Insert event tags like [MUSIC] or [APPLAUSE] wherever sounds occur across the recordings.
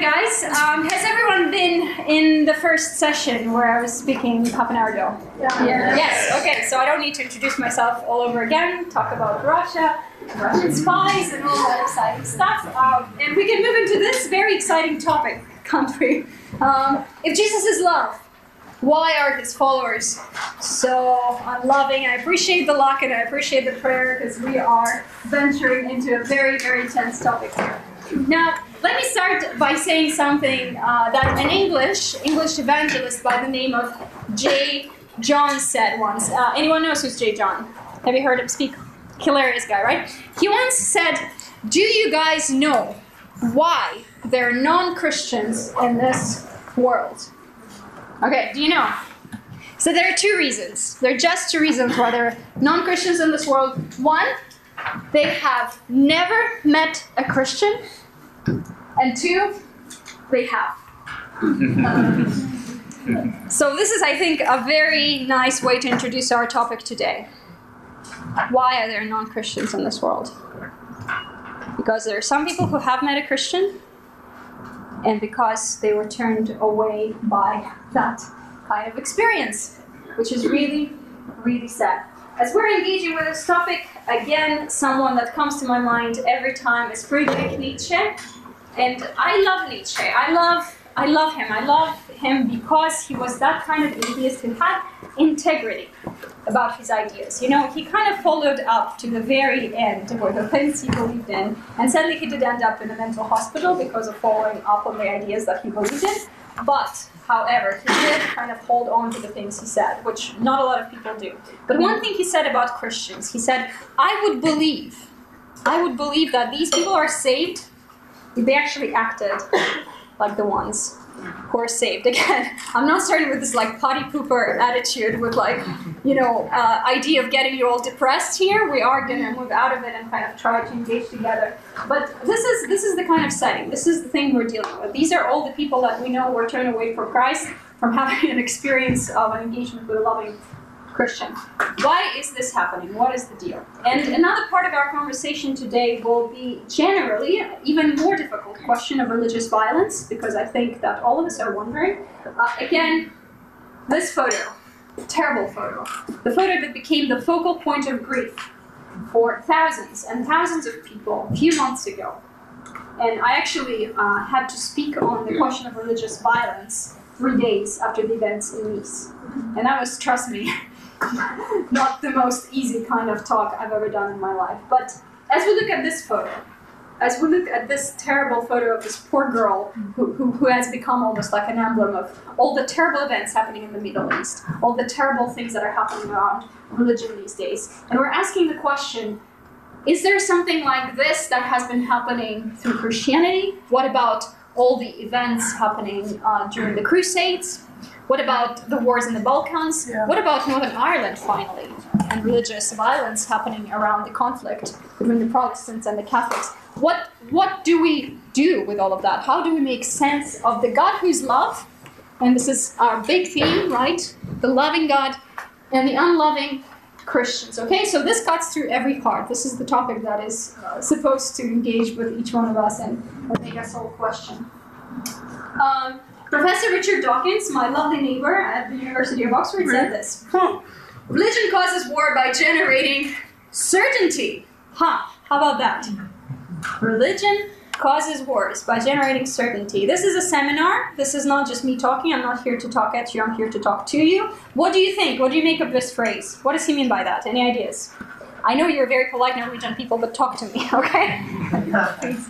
guys. Um, has everyone been in the first session where I was speaking half an hour ago? Yeah. Yes. Okay. So I don't need to introduce myself all over again. Talk about Russia, Russian spies, and all that exciting stuff. Um, and we can move into this very exciting topic, [LAUGHS] can't? Um, if Jesus is love, why are his followers so unloving? I appreciate the luck and I appreciate the prayer because we are venturing into a very, very tense topic here. Now, let me start by saying something uh, that an English English evangelist by the name of J. John said once. Uh, anyone knows who's J. John? Have you heard him speak? Hilarious guy, right? He once said, "Do you guys know why there are non-Christians in this world?" Okay, do you know? So there are two reasons. There are just two reasons why there are non-Christians in this world. One, they have never met a Christian and two, they have. [LAUGHS] so, this is, I think, a very nice way to introduce our topic today. Why are there non Christians in this world? Because there are some people who have met a Christian, and because they were turned away by that kind of experience, which is really, really sad. As we're engaging with this topic, again, someone that comes to my mind every time is Friedrich Nietzsche. And I love Nietzsche. I love I love him. I love him because he was that kind of atheist who had integrity about his ideas. You know, he kind of followed up to the very end with the things he believed in, and sadly he did end up in a mental hospital because of following up on the ideas that he believed in. But, however, he did kind of hold on to the things he said, which not a lot of people do. But one thing he said about Christians, he said, I would believe, I would believe that these people are saved they actually acted like the ones who are saved. [LAUGHS] Again, I'm not starting with this like potty pooper attitude with like, you know, uh, idea of getting you all depressed here. We are gonna move out of it and kind of try to engage together. But this is this is the kind of setting. This is the thing we're dealing with. These are all the people that we know were turned away from Christ, from having an experience of an engagement with a loving Christian. Why is this happening? What is the deal? And another part of our conversation today will be generally even more difficult question of religious violence, because I think that all of us are wondering. Uh, again, this photo, terrible photo, the photo that became the focal point of grief for thousands and thousands of people a few months ago. And I actually uh, had to speak on the question of religious violence three days after the events in Nice. And that was, trust me, [LAUGHS] [LAUGHS] not the most easy kind of talk I've ever done in my life. But as we look at this photo, as we look at this terrible photo of this poor girl who, who, who, has become almost like an emblem of all the terrible events happening in the Middle East, all the terrible things that are happening around religion these days. And we're asking the question is there something like this that has been happening through Christianity? What about all the events happening uh, during the Crusades? What about the wars in the Balkans? Yeah. What about Northern Ireland finally? And religious violence happening around the conflict between the Protestants and the Catholics. What what do we do with all of that? How do we make sense of the God who's love? And this is our big theme, right? The loving God and the unloving Christians. Okay, so this cuts through every heart. This is the topic that is uh, supposed to engage with each one of us and, make us all question. Um, Professor Richard Dawkins, my lovely neighbor at the University of Oxford, said this Religion causes war by generating certainty. Huh, how about that? Religion causes wars by generating certainty. This is a seminar. This is not just me talking. I'm not here to talk at you. I'm here to talk to you. What do you think? What do you make of this phrase? What does he mean by that? Any ideas? I know you're very polite Norwegian people, but talk to me, [LAUGHS] okay? [LAUGHS] Please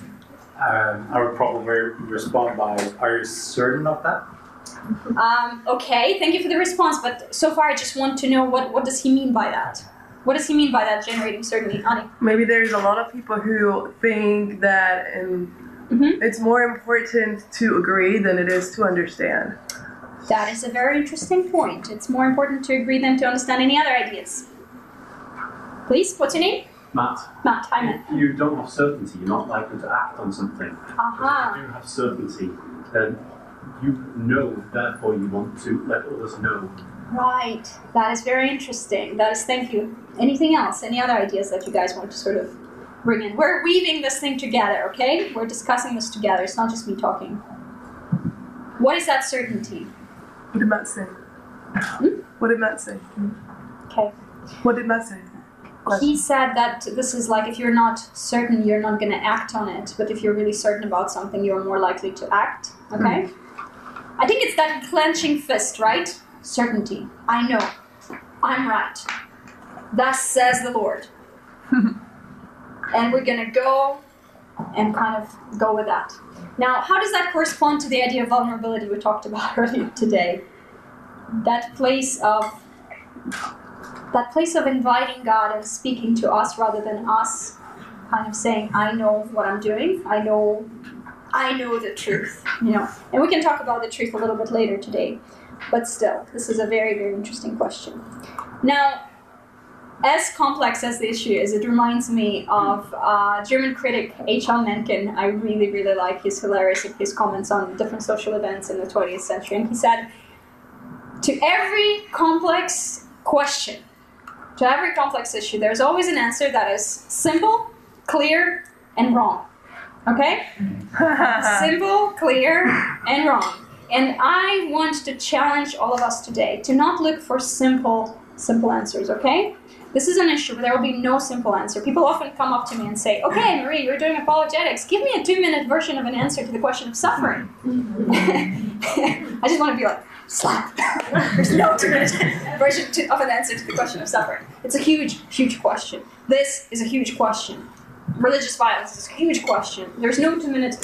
um, I would probably respond by, "Are you certain of that?" Um, okay, thank you for the response. But so far, I just want to know what what does he mean by that? What does he mean by that generating certainty, Ani? Maybe there's a lot of people who think that and mm-hmm. it's more important to agree than it is to understand. That is a very interesting point. It's more important to agree than to understand any other ideas. Please, what's your name? Matt. Matt, hi Matt. If you don't have certainty, you're not likely to act on something. Uh-huh. If you do have certainty, then you know, therefore you want to let others know. Right. That is very interesting. That is, thank you. Anything else? Any other ideas that you guys want to sort of bring in? We're weaving this thing together, okay? We're discussing this together. It's not just me talking. What is that certainty? What did Matt say? What did Matt say? Okay. What did Matt say? He said that this is like if you're not certain, you're not going to act on it. But if you're really certain about something, you're more likely to act. Hmm. Okay? I think it's that clenching fist, right? Certainty. I know. I'm right. Thus says the Lord. [LAUGHS] and we're going to go and kind of go with that. Now, how does that correspond to the idea of vulnerability we talked about [LAUGHS] earlier today? That place of that place of inviting God and speaking to us rather than us kind of saying, I know what I'm doing, I know I know the truth, you know. And we can talk about the truth a little bit later today. But still, this is a very, very interesting question. Now, as complex as the issue is, it reminds me of uh, German critic H.L. Mencken. I really, really like his hilarious his comments on different social events in the 20th century. And he said, to every complex question, to every complex issue, there's always an answer that is simple, clear, and wrong. Okay? [LAUGHS] simple, clear, and wrong. And I want to challenge all of us today to not look for simple, simple answers, okay? This is an issue where there will be no simple answer. People often come up to me and say, Okay, Marie, you're doing apologetics. Give me a two minute version of an answer to the question of suffering. [LAUGHS] I just want to be like, slap. There's no minute version to, of an answer to the question of suffering. It's a huge, huge question. This is a huge question. Religious violence is a huge question. There's no two minute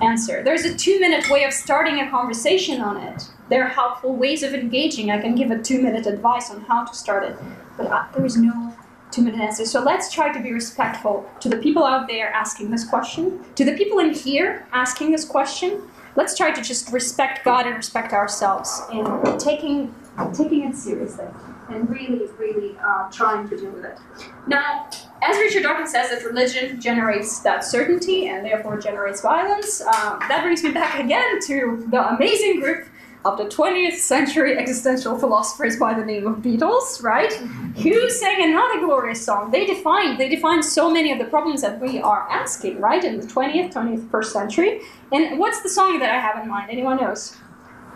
answer. There's a two minute way of starting a conversation on it. There are helpful ways of engaging. I can give a two minute advice on how to start it, but uh, there is no two minute answer. So let's try to be respectful to the people out there asking this question, to the people in here asking this question. Let's try to just respect God and respect ourselves in taking taking it seriously and really, really uh, trying to deal with it. Now, as Richard Dawkins says, that religion generates that certainty and therefore generates violence. Uh, that brings me back again to the amazing group of the 20th century existential philosophers by the name of Beatles, right? Who sang another glorious song. They defined they defined so many of the problems that we are asking, right, in the 20th, 21st century. And what's the song that I have in mind? Anyone knows?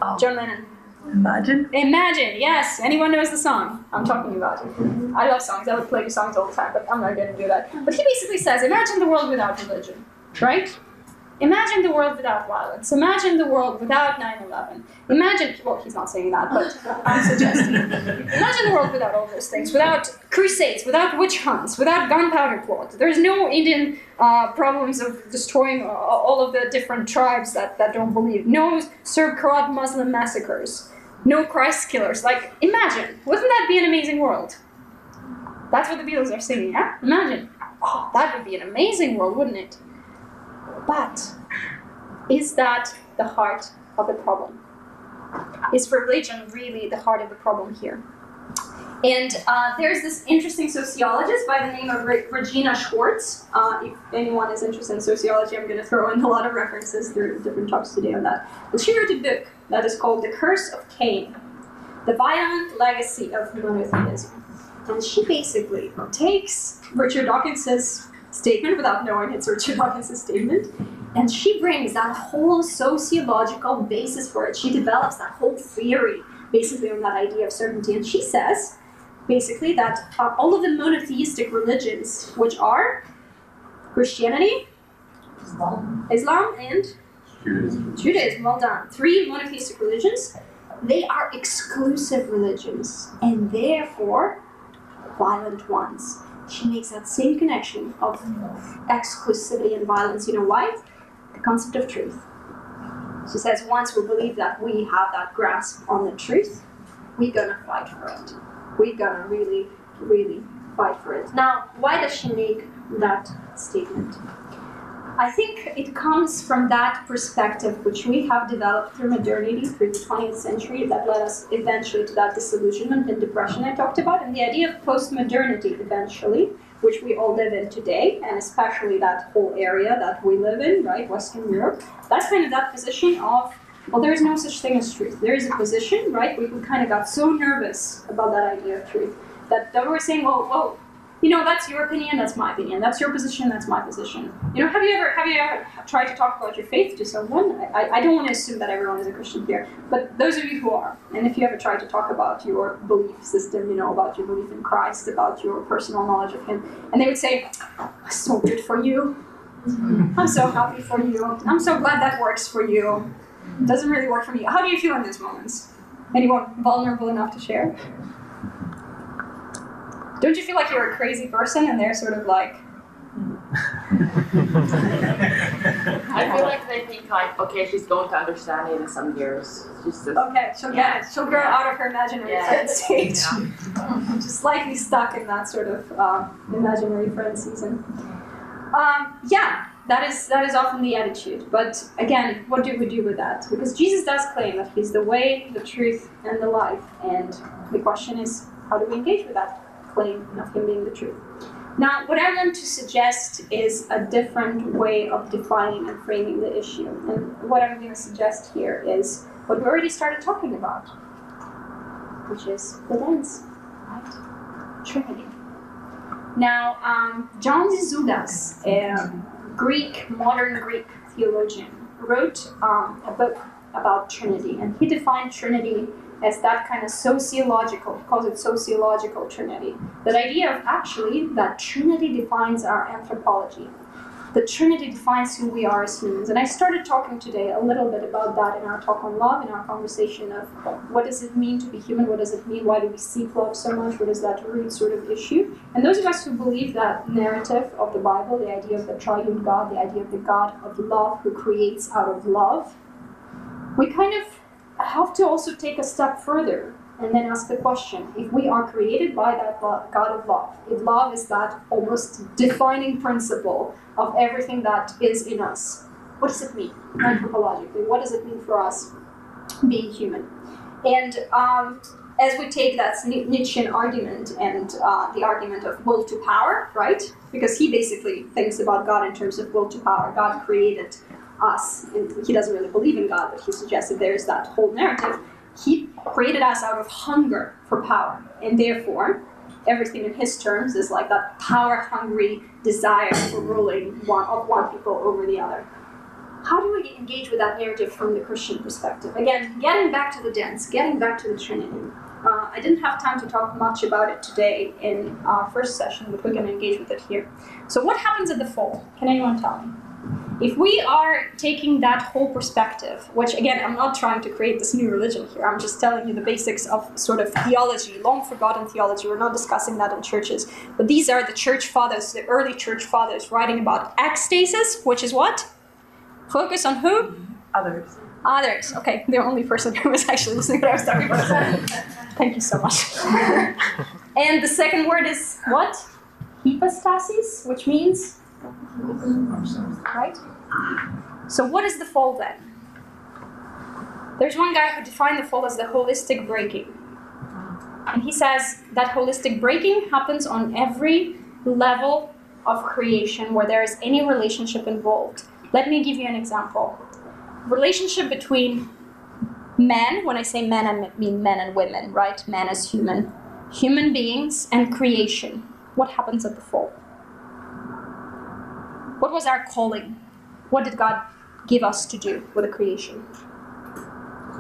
Oh. John Lennon. Imagine. Imagine, yes. Anyone knows the song I'm talking about? It. I love songs. I would play songs all the time, but I'm not going to do that. But he basically says, imagine the world without religion, right? Imagine the world without violence. Imagine the world without 9/11. Imagine, well, he's not saying that, but I'm suggesting. [LAUGHS] Imagine the world without all those things, without crusades, without witch hunts, without gunpowder plots. There's no Indian uh, problems of destroying all of the different tribes that, that don't believe. No Serb Croat Muslim massacres. No Christ killers. Like, imagine. Wouldn't that be an amazing world? That's what the Beatles are singing, yeah? Imagine. Oh, that would be an amazing world, wouldn't it? But is that the heart of the problem? Is religion really the heart of the problem here? And uh, there's this interesting sociologist by the name of Re- Regina Schwartz. Uh, if anyone is interested in sociology, I'm going to throw in a lot of references through different talks today on that. But she wrote a book that is called The Curse of Cain The Violent Legacy of Monotheism. And she basically takes Richard Dawkins' statement without knowing it's Richard Dawkins' statement. And she brings that whole sociological basis for it. She develops that whole theory basically on that idea of certainty. And she says, basically, that uh, all of the monotheistic religions, which are Christianity, Islam, Islam and Judaism. Judaism, well done. Three monotheistic religions, they are exclusive religions and therefore violent ones she makes that same connection of exclusivity and violence. You know why? The concept of truth. She says once we believe that we have that grasp on the truth, we're gonna fight for it. We're gonna really, really fight for it. Now, why does she make that statement? I think it comes from that perspective which we have developed through modernity, through the 20th century, that led us eventually to that disillusionment and depression I talked about, and the idea of post-modernity eventually, which we all live in today, and especially that whole area that we live in, right, Western Europe. That's kind of that position of, well, there is no such thing as truth. There is a position, right, we kind of got so nervous about that idea of truth that, that we were saying, well, well, you know, that's your opinion, that's my opinion. That's your position, that's my position. You know, have you ever have you ever tried to talk about your faith to someone? I, I don't want to assume that everyone is a Christian here, but those of you who are, and if you ever tried to talk about your belief system, you know, about your belief in Christ, about your personal knowledge of Him, and they would say, "So good for you. I'm so happy for you. I'm so glad that works for you. Doesn't really work for me." How do you feel in those moments? Anyone vulnerable enough to share? Don't you feel like you're a crazy person and they're sort of like, [LAUGHS] I feel like they think like, okay, she's going to understand it in some years. She's just okay, she'll get it. She'll grow out of her imaginary Yeah. friend stage. Just [LAUGHS] slightly stuck in that sort of uh, imaginary friend season. Um, yeah, that is that is often the attitude. But again, what do we do with that? Because Jesus does claim that He's the way, the truth, and the life. And the question is, how do we engage with that claim of Him being the truth? Now, what I want to suggest is a different way of defining and framing the issue. And what I'm going to suggest here is what we already started talking about, which is the lens, right? Trinity. Now, um, John Zizioulas, a Greek, modern Greek theologian, wrote um, a book about Trinity, and he defined Trinity as that kind of sociological, he calls it sociological Trinity. That idea of actually that Trinity defines our anthropology. The Trinity defines who we are as humans. And I started talking today a little bit about that in our talk on love, in our conversation of what does it mean to be human, what does it mean, why do we seek love so much, what is that root sort of issue. And those of us who believe that narrative of the Bible, the idea of the triune God, the idea of the God of love who creates out of love, we kind of have to also take a step further and then ask the question if we are created by that God of love, if love is that almost defining principle of everything that is in us, what does it mean anthropologically? What does it mean for us being human? And um, as we take that Nietzschean argument and uh, the argument of will to power, right? Because he basically thinks about God in terms of will to power. God created us, and he doesn't really believe in God, but he suggests that there's that whole narrative. He created us out of hunger for power, and therefore, everything in his terms is like that power-hungry desire for ruling one of one people over the other. How do we engage with that narrative from the Christian perspective? Again, getting back to the dance, getting back to the Trinity. Uh, I didn't have time to talk much about it today in our first session, but we're going to engage with it here. So, what happens at the fall? Can anyone tell me? If we are taking that whole perspective, which again, I'm not trying to create this new religion here, I'm just telling you the basics of sort of theology, long forgotten theology. We're not discussing that in churches, but these are the church fathers, the early church fathers, writing about ecstasis, which is what? Focus on who? Others. Others. Okay, the only person who was actually listening to what I was talking about. Thank you so much. [LAUGHS] and the second word is what? Hypostasis, which means right? So what is the fall then? There's one guy who defined the fall as the holistic breaking. And he says that holistic breaking happens on every level of creation where there is any relationship involved. Let me give you an example. Relationship between men, when I say men, I mean men and women, right? Men as human. Human beings and creation. What happens at the fall? What was our calling? What did God give us to do with the creation?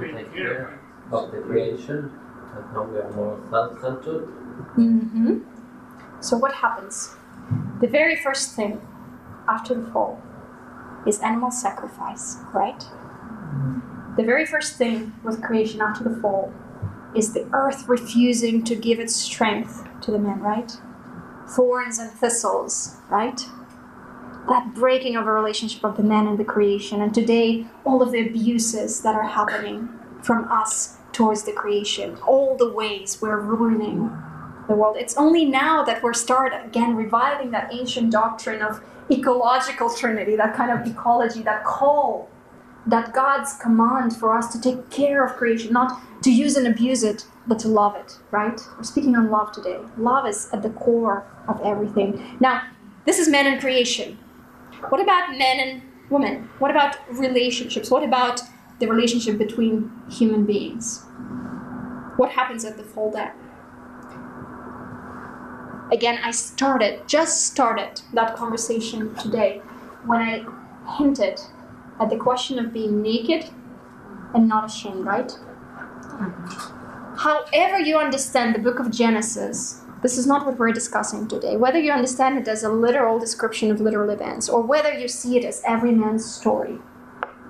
to take care of the creation and now we are more self-centered. Mm-hmm. So what happens? The very first thing after the fall is animal sacrifice, right? The very first thing with creation after the fall is the earth refusing to give its strength to the man, right? Thorns and thistles, right? That breaking of a relationship of the man and the creation, and today all of the abuses that are happening from us towards the creation, all the ways we're ruining the world. It's only now that we're start again reviving that ancient doctrine of ecological trinity, that kind of ecology, that call, that God's command for us to take care of creation, not to use and abuse it, but to love it, right? We're speaking on love today. Love is at the core of everything. Now, this is man and creation. What about men and women? What about relationships? What about the relationship between human beings? What happens at the fall there? Again, I started, just started that conversation today when I hinted at the question of being naked and not ashamed, right? Mm-hmm. However, you understand the book of Genesis, this is not what we're discussing today. Whether you understand it as a literal description of literal events or whether you see it as every man's story,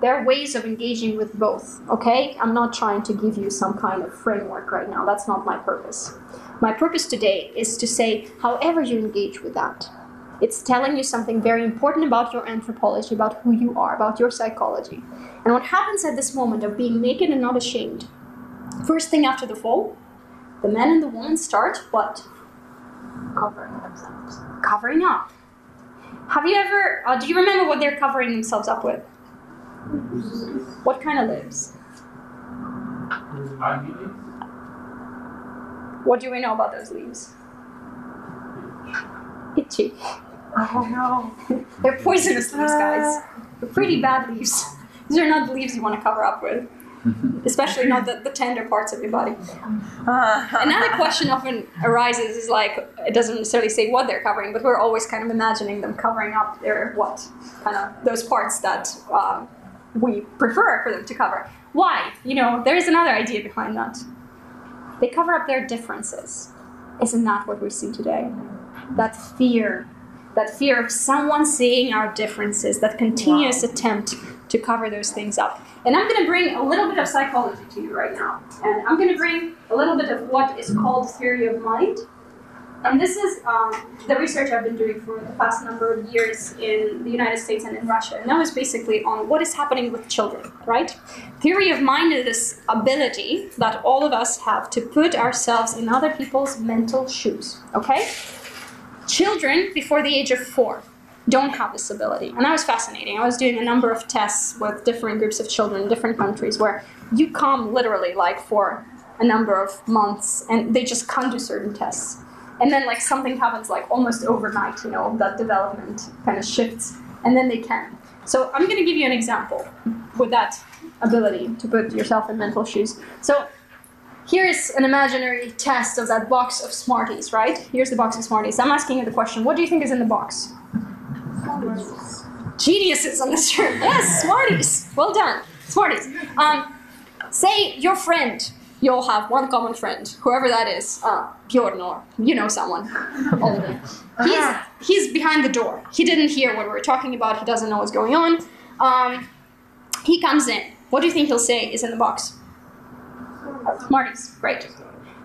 there are ways of engaging with both, okay? I'm not trying to give you some kind of framework right now. That's not my purpose. My purpose today is to say, however you engage with that, it's telling you something very important about your anthropology, about who you are, about your psychology. And what happens at this moment of being naked and not ashamed? First thing after the fall, the man and the woman start what? Covering themselves. Covering up. Have you ever, uh, do you remember what they're covering themselves up with? What kind of lives? What do we know about those leaves? Itchy. Oh no. They're poisonous leaves, guys. They're pretty bad leaves. These are not the leaves you want to cover up with, [LAUGHS] especially not the, the tender parts of your body. [LAUGHS] Another question often arises is like, it doesn't necessarily say what they're covering, but we're always kind of imagining them covering up their what? Kind of those parts that um, we prefer for them to cover. Why? You know, there is another idea behind that. They cover up their differences. Isn't that what we see today? That fear, that fear of someone seeing our differences, that continuous attempt to cover those things up. And I'm going to bring a little bit of psychology to you right now. And I'm going to bring a little bit of what is called theory of mind. And this is um, the research I've been doing for the past number of years in the United States and in Russia. And that was basically on what is happening with children, right? Theory of mind is this ability that all of us have to put ourselves in other people's mental shoes, okay? Children before the age of four don't have this ability. And that was fascinating. I was doing a number of tests with different groups of children in different countries where you come literally like for a number of months and they just can't do certain tests. And then like something happens like almost overnight, you know, that development kind of shifts and then they can. So I'm going to give you an example with that ability to put yourself in mental shoes. So here's an imaginary test of that box of Smarties, right? Here's the box of Smarties. I'm asking you the question, what do you think is in the box? Geniuses on this room. Yes, Smarties. Well done. Smarties. Um, say your friend, you'll have one common friend, whoever that is, uh, Bjorn or you know someone. He's, he's behind the door. He didn't hear what we were talking about. He doesn't know what's going on. Um, he comes in. What do you think he'll say is in the box? Smarties. Great.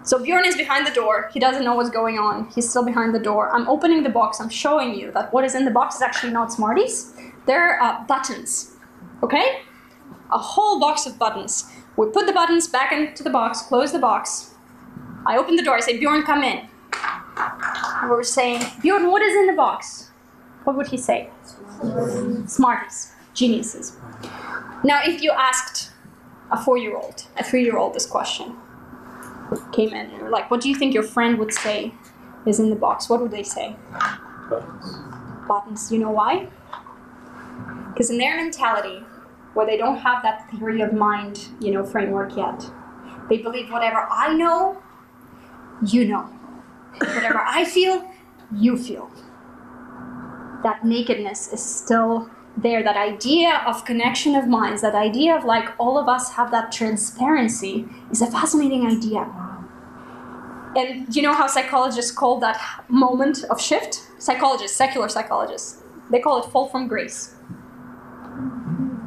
So Bjorn is behind the door. He doesn't know what's going on. He's still behind the door. I'm opening the box. I'm showing you that what is in the box is actually not Smarties. They're uh, buttons. Okay? A whole box of buttons. We put the buttons back into the box, close the box. I open the door. I say, Bjorn, come in. And we're saying, Bjorn, what is in the box? What would he say? Smarties. Geniuses. Now, if you asked a four year old, a three year old this question, came in and you're like, what do you think your friend would say is in the box? What would they say? Buttons. Buttons. You know why? Because in their mentality, where they don't have that theory of mind, you know, framework yet, they believe whatever I know, you know. Whatever I feel, you feel. That nakedness is still there. That idea of connection of minds, that idea of like all of us have that transparency is a fascinating idea. And you know how psychologists call that moment of shift? Psychologists, secular psychologists, they call it fall from grace.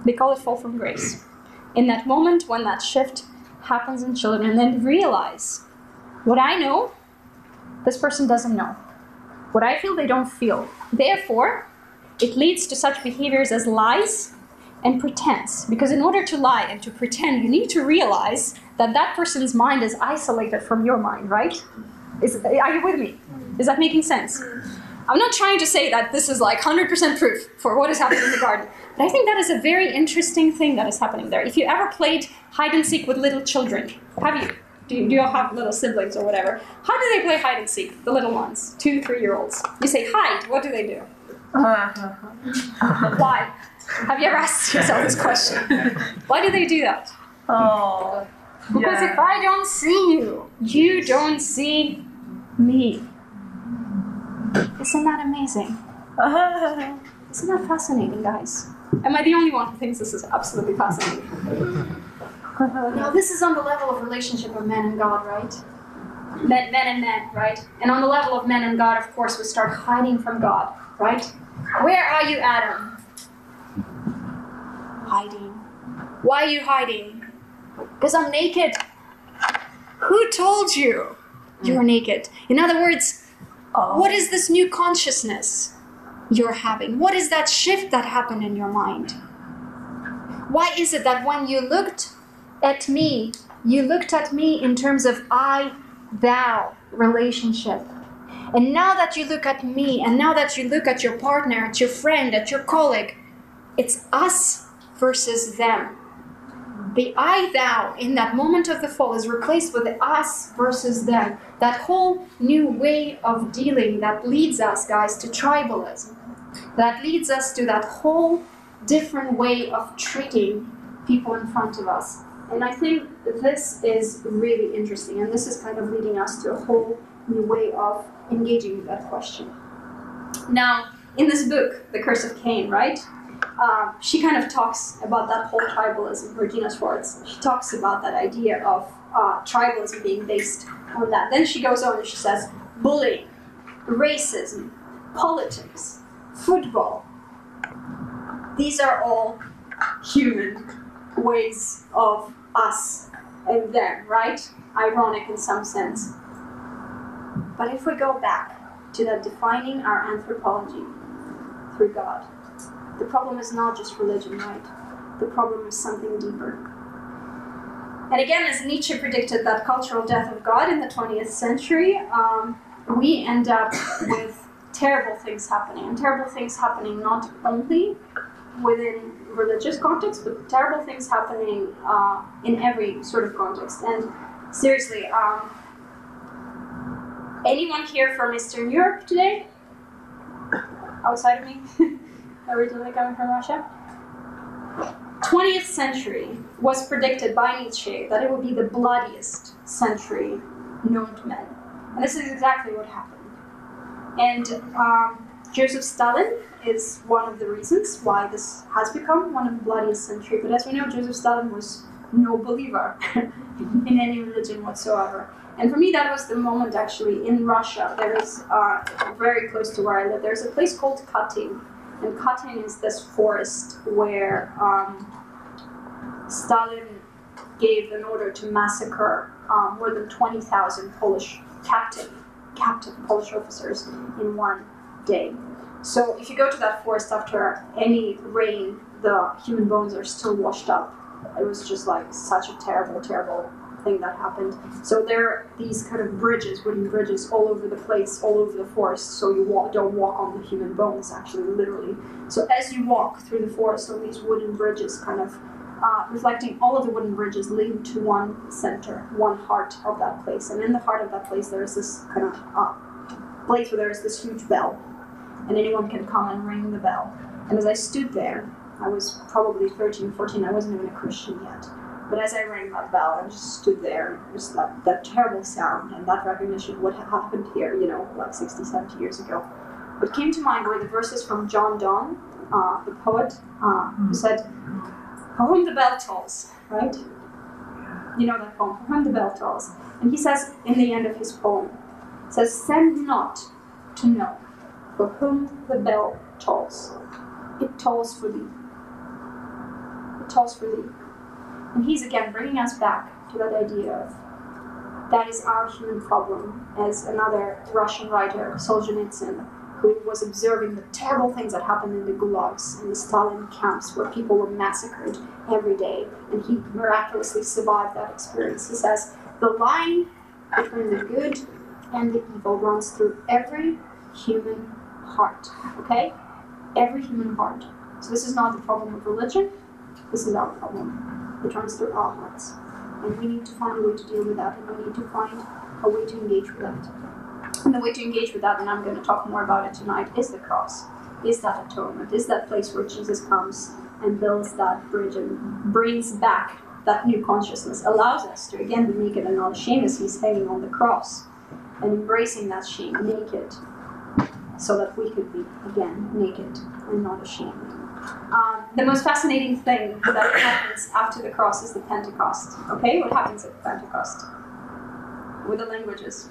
They call it fall from grace. In that moment when that shift happens in children, and then realize what I know, this person doesn't know. What I feel, they don't feel. Therefore, it leads to such behaviors as lies and pretense. Because in order to lie and to pretend, you need to realize that that person's mind is isolated from your mind, right? Is, are you with me? Is that making sense? I'm not trying to say that this is like 100% proof for what is happening in the garden, but I think that is a very interesting thing that is happening there. If you ever played hide and seek with little children, have you? Do you, do you all have little siblings or whatever? How do they play hide and seek, the little ones, two, three year olds? You say hide, what do they do? Uh-huh. Why? Have you ever asked yourself this question? Why do they do that? oh. Because yeah. if I don't see you, you don't see me. Isn't that amazing? Uh-huh. Isn't that fascinating, guys? Am I the only one who thinks this is absolutely fascinating? Uh-huh. now, this is on the level of relationship of man and God, right? Men, men and men, right? And on the level of men and God, of course, we start hiding from God, right? Where are you, Adam? Hiding. Why are you hiding? Because I'm naked. Who told you you're mm. naked? In other words, oh. what is this new consciousness you're having? What is that shift that happened in your mind? Why is it that when you looked at me, you looked at me in terms of I, thou relationship? And now that you look at me, and now that you look at your partner, at your friend, at your colleague, it's us versus them. The I thou in that moment of the fall is replaced with the us versus them. That whole new way of dealing that leads us, guys, to tribalism. That leads us to that whole different way of treating people in front of us. And I think this is really interesting, and this is kind of leading us to a whole new way of engaging with that question. Now, in this book, The Curse of Cain, right? Um, she kind of talks about that whole tribalism, Regina Schwartz. She talks about that idea of uh, tribalism being based on that. Then she goes on and she says bullying, racism, politics, football. These are all human ways of us and them, right? Ironic in some sense. But if we go back to that defining our anthropology through God, the problem is not just religion, right? The problem is something deeper. And again, as Nietzsche predicted that cultural death of God in the 20th century, um, we end up with terrible things happening. And terrible things happening not only within religious context, but terrible things happening uh, in every sort of context. And seriously, um, anyone here from Eastern Europe today? Outside of me? [LAUGHS] originally coming from Russia. 20th century was predicted by Nietzsche that it would be the bloodiest century known to men. And this is exactly what happened. And um, Joseph Stalin is one of the reasons why this has become one of the bloodiest century. But as we know, Joseph Stalin was no believer [LAUGHS] in any religion whatsoever. And for me, that was the moment actually in Russia. There is uh, very close to where I live. There's a place called Katyn, and Katyn is this forest where um, Stalin gave an order to massacre um, more than 20,000 Polish captive, captive Polish officers in one day. So if you go to that forest after any rain, the human bones are still washed up. It was just like such a terrible, terrible thing that happened. So there are these kind of bridges, wooden bridges, all over the place, all over the forest. So you walk, don't walk on the human bones, actually, literally. So as you walk through the forest on these wooden bridges, kind of uh, reflecting all of the wooden bridges lead to one center, one heart of that place. And in the heart of that place, there is this kind of uh, place where there is this huge bell, and anyone can come and ring the bell. And as I stood there, I was probably 13, 14, I wasn't even a Christian yet. But as I rang that bell, and just stood there, just that, that terrible sound and that recognition of what had happened here, you know, like 60, 70 years ago. What came to mind were the verses from John Donne, uh, the poet, uh, who said, For whom the bell tolls, right? You know that poem, For whom the bell tolls. And he says in the end of his poem, says, Send not to know for whom the bell tolls. It tolls for thee. It tolls for thee. And he's again bringing us back to that idea of that is our human problem, as another Russian writer, Solzhenitsyn, who was observing the terrible things that happened in the gulags and the Stalin camps where people were massacred every day, and he miraculously survived that experience. He says, The line between the good and the evil runs through every human heart. Okay? Every human heart. So this is not the problem of religion, this is our problem. It runs through our hearts. And we need to find a way to deal with that, and we need to find a way to engage with that. And the way to engage with that, and I'm going to talk more about it tonight, is the cross. Is that atonement? Is that place where Jesus comes and builds that bridge and brings back that new consciousness, allows us to again be naked and not ashamed as he's hanging on the cross and embracing that shame naked. so that we could be again naked and not ashamed. Um, the most fascinating thing that happens after the cross is the Pentecost. Okay, what happens at Pentecost with the languages?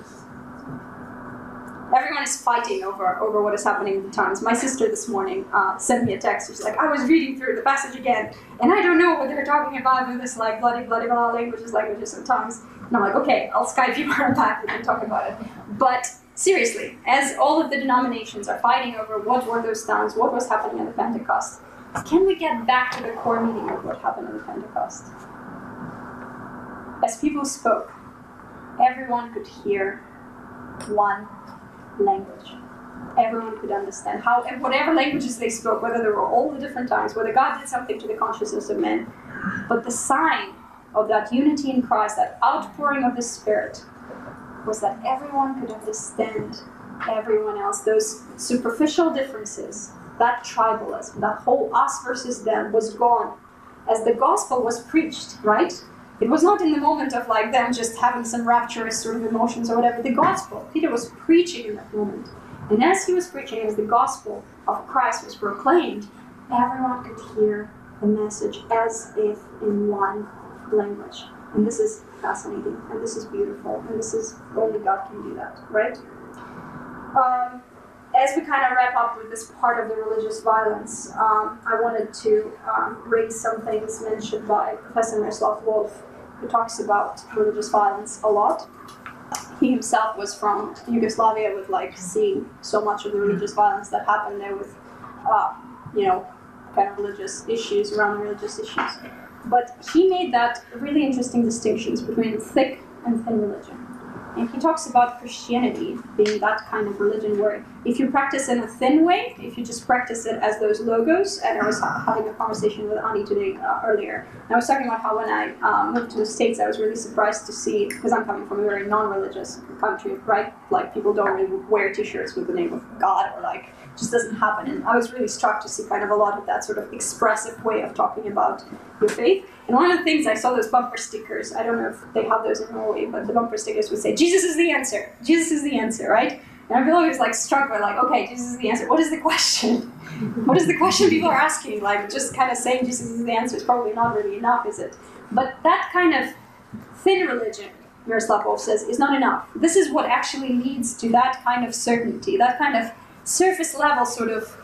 Everyone is fighting over over what is happening in the tongues. My sister this morning uh, sent me a text. She's like, "I was reading through the passage again, and I don't know what they're talking about with this like bloody bloody blah languages, languages, and tongues." And I'm like, "Okay, I'll Skype you or back. We can talk about it." But seriously, as all of the denominations are fighting over what were those tongues, what was happening at the Pentecost, can we get back to the core meaning of what happened at Pentecost? As people spoke, everyone could hear one language. Everyone could understand how, and whatever languages they spoke, whether they were all the different tongues, whether God did something to the consciousness of men. But the sign of that unity in Christ, that outpouring of the Spirit, was that everyone could understand everyone else. Those superficial differences, that tribalism, that whole us versus them was gone as the gospel was preached, right? It was not in the moment of like them just having some rapturous sort of emotions or whatever. The gospel, Peter was preaching in that moment. And as he was preaching, as the gospel of Christ was proclaimed, everyone could hear the message as if in one language. And this is fascinating, and this is beautiful, and this is only God can do that, right? Um, as we kind of wrap up with this part of the religious violence, um, I wanted to um, raise some things mentioned by Professor Miroslav Volf, who talks about religious violence a lot. He himself was from Yugoslavia, with like seeing so much of the religious violence that happened there, with uh, you know, kind of religious issues around religious issues. But he made that really interesting distinctions between thick and thin religion. And he talks about Christianity being that kind of religion where if you practice in a thin way, if you just practice it as those logos, and I was ha- having a conversation with Ani today uh, earlier, and I was talking about how when I um, moved to the States, I was really surprised to see, because I'm coming from a very non religious country, right? Like people don't really wear t shirts with the name of God or like just doesn't happen. And I was really struck to see kind of a lot of that sort of expressive way of talking about your faith. And one of the things I saw those bumper stickers. I don't know if they have those in Norway, but the bumper stickers would say, "Jesus is the answer. Jesus is the answer." Right? And I feel always like struck by like, okay, Jesus is the answer. What is the question? [LAUGHS] what is the question people are asking? Like just kind of saying Jesus is the answer is probably not really enough, is it? But that kind of thin religion, Miroslav Volf says, is not enough. This is what actually leads to that kind of certainty, that kind of surface level sort of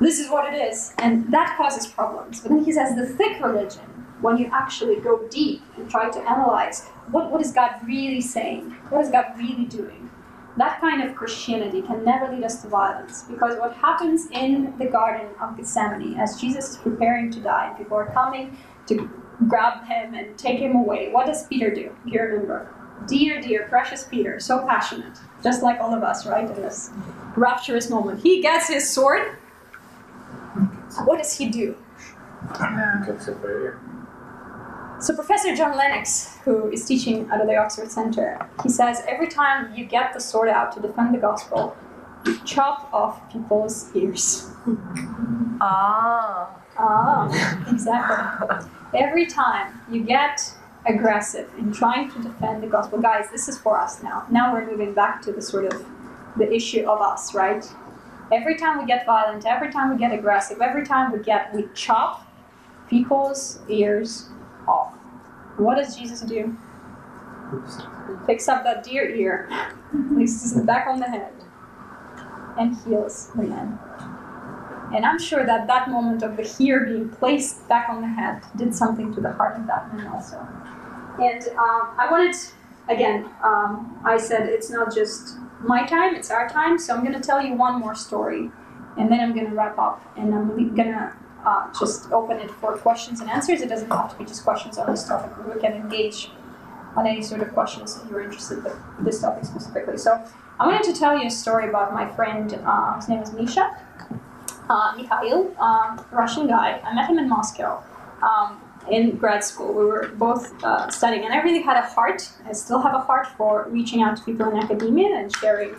this is what it is, and that causes problems. But then he says the thick religion, when you actually go deep and try to analyze what, what is God really saying, what is God really doing, that kind of Christianity can never lead us to violence. Because what happens in the Garden of Gethsemane as Jesus is preparing to die and people are coming to grab him and take him away, what does Peter do? Do you remember? Dear, dear, precious Peter, so passionate, just like all of us, right, in this rapturous moment. He gets his sword. What does he do? Cuts it right here. So Professor John Lennox, who is teaching out of the Oxford Center, he says every time you get the sword out to defend the gospel, you chop off people's ears. Ah. Ah, [LAUGHS] exactly. Every time you get aggressive in trying to defend the gospel, guys, this is for us now. Now we're moving back to the sort of the issue of us, right? Every time we get violent, every time we get aggressive, every time we get we chop people's ears off. What does Jesus do? Picks up that dear ear, [LAUGHS] places it back on the head, and heals the man. And I'm sure that that moment of the hair being placed back on the head did something to the heart of that man also. And um, I wanted, again, um, I said it's not just my time, it's our time, so I'm going to tell you one more story. And then I'm going to wrap up and I'm going to uh, just open it for questions and answers. It doesn't have to be just questions on this topic. We can engage on any sort of questions if you're interested in this topic specifically. So I wanted to tell you a story about my friend. Uh, his name is Misha. Uh, Mikhail, um, Russian guy. I met him in Moscow um, in grad school. We were both uh, studying, and I really had a heart. I still have a heart for reaching out to people in academia and sharing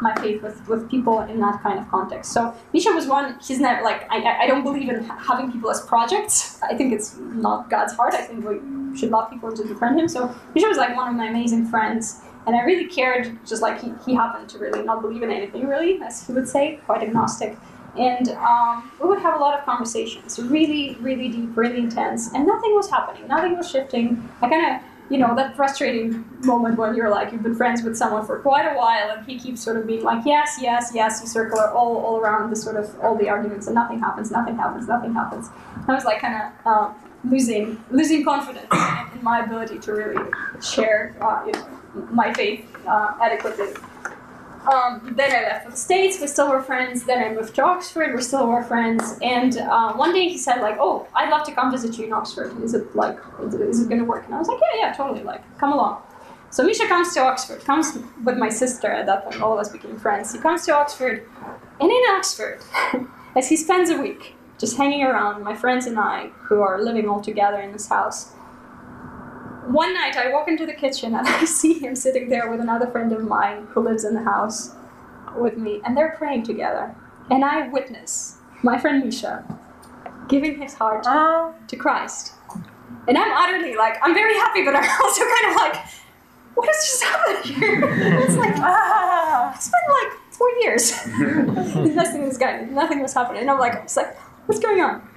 my faith with, with people in that kind of context. So Misha was one. He's never like I, I don't believe in having people as projects. I think it's not God's heart. I think we should love people and to befriend Him. So Misha was like one of my amazing friends. and I really cared. Just like he, he happened to really not believe in anything, really, as he would say, quite agnostic. And um, we would have a lot of conversations, really, really deep, really intense, and nothing was happening. Nothing was shifting. I kind of you know that frustrating moment when you're like you've been friends with someone for quite a while and he keeps sort of being like yes yes yes you circle all, all around the sort of all the arguments and nothing happens nothing happens nothing happens i was like kind of uh, losing losing confidence in, in, my ability to really share uh, you know, my faith uh, adequately um, then I left for the States, we still were friends. Then I moved to Oxford, we still were friends. And uh, one day he said, like, oh, I'd love to come visit you in Oxford. Is it like, is it going to work? And I was like, yeah, yeah, totally. Like, come along. So Misha comes to Oxford, comes with my sister at that point, all of us became friends. He comes to Oxford, and in Oxford, [LAUGHS] as he spends a week just hanging around, my friends and I, who are living all together in this house, one night I walk into the kitchen and [LAUGHS] I see him sitting there with another friend of mine who lives in the house with me, and they're praying together. And I witness my friend Misha giving his heart Oh. to Christ. And I'm utterly like, I'm very happy, but I'm [LAUGHS] also kind of like, what has just happened here? [LAUGHS] it's like, Ah. it's been like four years investing in this guy. Nothing was happening. And I'm like, it's like, what's going on?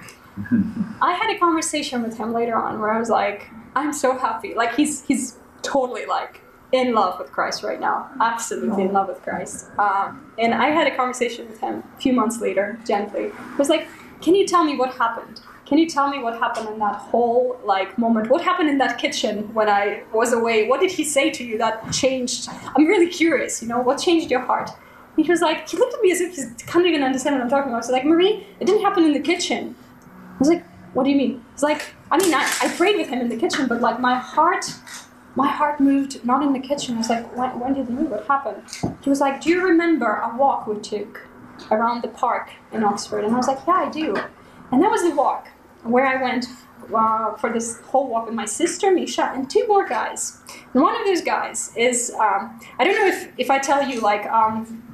I had a conversation with him later on where I was like, I'm so happy. Like he's he's totally like in love with Christ right now. Absolutely in love with Christ. Um, and I had a conversation with him a few months later, gently. I was like, Can you tell me what happened? Can you tell me what happened in that whole like moment? What happened in that kitchen when I was away? What did he say to you that changed? I'm really curious. You know, what changed your heart? He was like, he looked at me as if he can't even understand what I'm talking about. Was like, Marie, it didn't happen in the kitchen. I was like, what do you mean? It's like, I mean, I, I prayed with him in the kitchen, but like my heart, my heart moved not in the kitchen. I was like, when, when did it move? What happened? He was like, do you remember a walk we took around the park in Oxford? And I was like, yeah, I do. And that was the walk where I went uh, for this whole walk with my sister, Misha, and two more guys. And one of those guys is, um, I don't know if, if I tell you, like, um,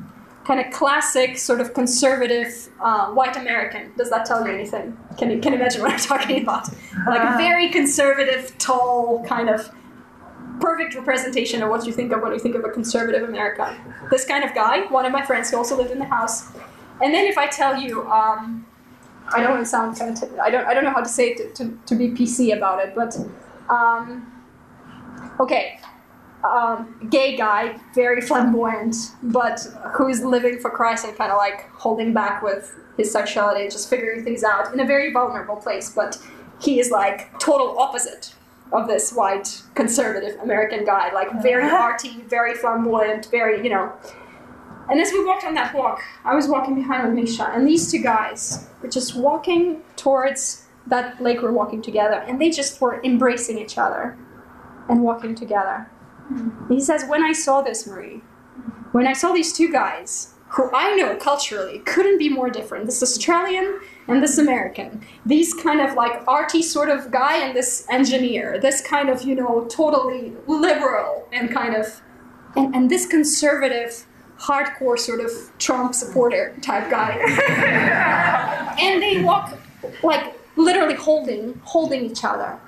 kind of classic, sort of conservative uh, white American. Does that tell you anything? Can you can you imagine what I'm talking about? Like a very conservative, tall, kind of perfect representation of what you think of when you think of a conservative America. This kind of guy, one of my friends who also lived in the house. And then if I tell you, um, I don't want to sound kind of, t- I don't, I don't know how to say it to, to, to be PC about it, but um, okay, um, gay guy, very flamboyant, but who's living for Christ and kind of like holding back with his sexuality, just figuring things out in a very vulnerable place. But he is like total opposite of this white conservative American guy, like very arty, very flamboyant, very you know. And as we walked on that walk, I was walking behind with Misha, and these two guys were just walking towards that lake we're walking together, and they just were embracing each other and walking together. He says, When I saw this, Marie, when I saw these two guys, who I know culturally couldn't be more different this Australian and this American, these kind of like arty sort of guy and this engineer, this kind of, you know, totally liberal and kind of, and, and this conservative, hardcore sort of Trump supporter type guy. [LAUGHS] and they walk like literally holding, holding each other.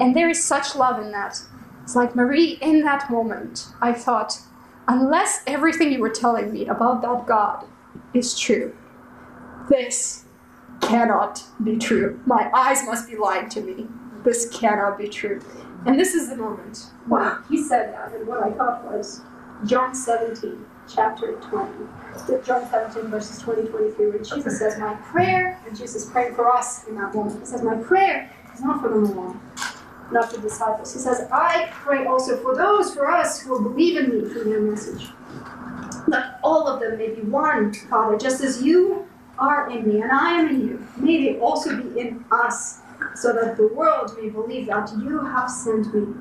And there is such love in that. It's like, Marie, in that moment, I thought, unless everything you were telling me about that God is true, this cannot be true. My eyes must be lying to me. This cannot be true. And this is the moment when he said that, and what I thought was John 17, chapter 20. John 17, verses 20, 23, where Jesus says, My prayer, and Jesus praying for us in that moment. He says, My prayer is not for them alone not the disciples. He says, I pray also for those, for us who believe in me through your message. That all of them may be one, Father, just as you are in me and I am in you. May they also be in us, so that the world may believe that you have sent me.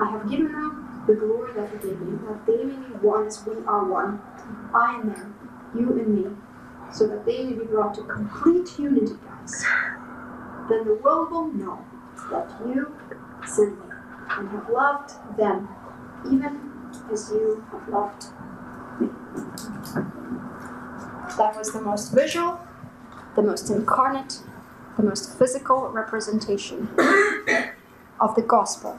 I have given them the glory that you gave me, that they may be one as we are one. I and them, you and me, so that they may be brought to complete unity, guys. Then the world will know that you sent me and have loved them even as you have loved me. That was the most visual, the most incarnate, the most physical representation [COUGHS] of the gospel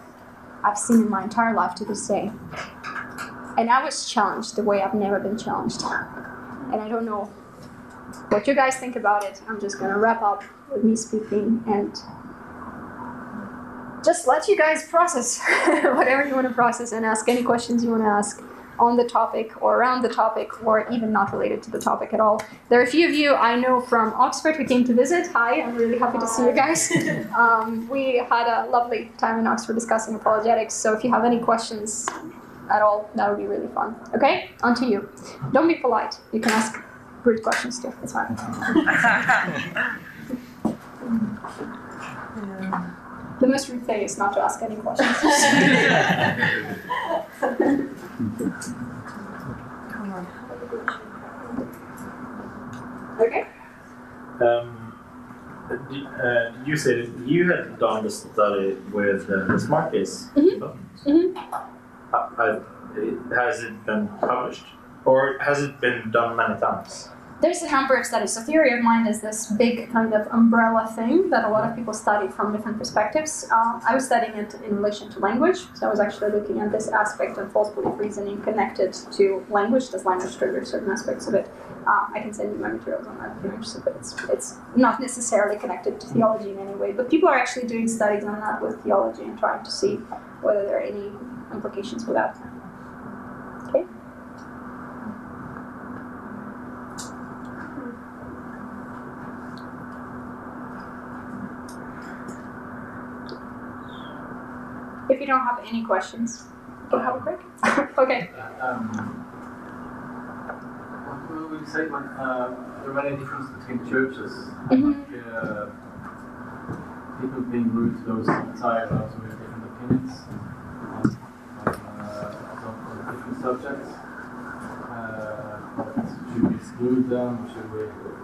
I've seen in my entire life to this day. And I was challenged the way I've never been challenged. And I don't know what you guys think about it. I'm just gonna wrap up with me speaking and just let you guys process [LAUGHS] whatever you want to process and ask any questions you want to ask on the topic or around the topic or even not related to the topic at all. There are a few of you I know from Oxford who came to visit. Hi, I'm really happy to see you guys. [LAUGHS] Um, we had a lovely time in Oxford discussing apologetics, so if you have any questions at all, that would be really fun. Okay, on to you. Don't be polite. You can ask rude questions too. It's fine. [LAUGHS] The most rude thing is not to ask any questions. Come [LAUGHS] on. okay. Um, uh, you said you had done the study with uh, the smart case? Mhm. Mhm. Uh, uh, has it been published? Or has it been done many times? There's a number of studies. So theory of mind is this big kind of umbrella thing that a lot of people study from different perspectives. Um, I was studying it in relation to language, so I was actually looking at this aspect of false belief reasoning connected to language. Does language trigger certain aspects of it? Uh, I can send you my materials on that if you're interested, but it's, it's not necessarily connected to theology in any way. But people are actually doing studies on that with theology and trying to see whether there are any implications for that. Okay. If you don't have any questions, we'll have a break. [LAUGHS] okay. Um, what would you say when uh, there are many differences between churches? Mhm. Like, uh, people being rude to those outside also with different opinions on, on, uh, different subjects. Uh, should we exclude them? Should we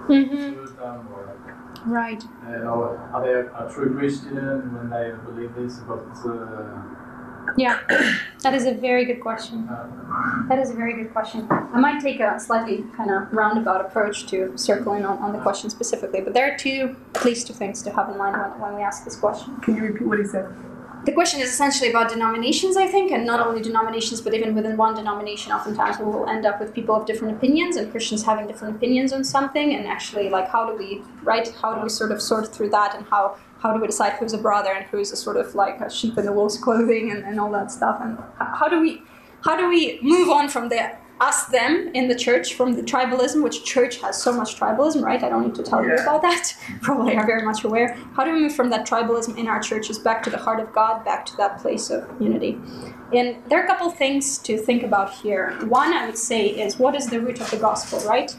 Mm-hmm. exclude them? Or, Right. uh, or are they a true Christian when they believe this? But uh, Yeah, [COUGHS] that is a very good question. uh, That is a very good question. I might take a slightly kind of roundabout approach to circling on, on the question specifically, but there are two, at least two things to have in mind when, when we ask this question. Can you repeat what he said? The question is essentially about denominations, I think, and not only denominations, but even within one denomination, oftentimes we will end up with people of different opinions and Christians having different opinions on something, and actually, like, how do we, right? How do we sort of sort through that, and how how do we decide who's a brother and who's a sort of like a sheep in the wolf's clothing and, and all that stuff, and how do we how do we move on from the us them in the church from the tribalism, which church has so much tribalism, right? I don't need to tell you about that. [LAUGHS] Probably are very much aware. How do we move from that tribalism in our churches back to the heart of God, back to that place of unity? And there are a couple things to think about here. One, I would say, is what is the root of the gospel, right?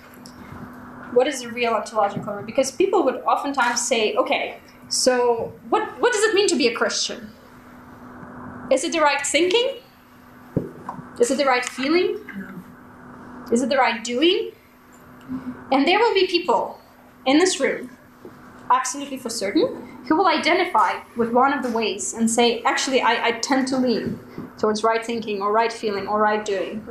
What is the real ontological root? Because people would oftentimes say, okay, so what, what does it mean to be a Christian? Is it the right thinking? Is it the right feeling? Is it the right doing? And there will be people in this room, absolutely for certain, who will identify with one of the ways and say, actually, I, I tend to lean towards right thinking or right feeling or right doing.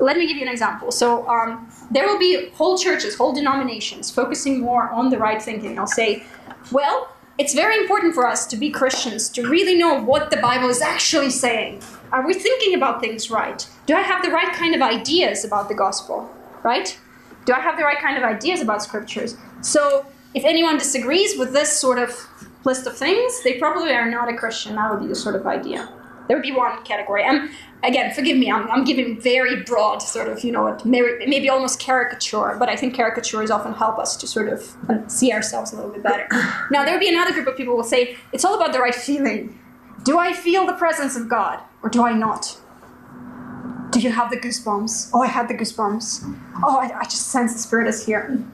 Let me give you an example. So um, there will be whole churches, whole denominations focusing more on the right thinking. I'll say, well, it's very important for us to be Christians to really know what the Bible is actually saying. Are we thinking about things right? Do I have the right kind of ideas about the gospel? Right? Do I have the right kind of ideas about scriptures? So, if anyone disagrees with this sort of list of things, they probably are not a Christian. That would be the sort of idea. There would be one category. I'm, again, forgive me, I'm, I'm giving very broad, sort of, you know, maybe, almost caricature, but I think caricatures often help us to sort of uh, see ourselves a little bit better. Now, there would be another group of people who will say, it's all about the right feeling. Do I feel the presence of God or do I not? Do you have the goosebumps? Oh, I had the goosebumps. Oh, I, I just sense the Spirit is here.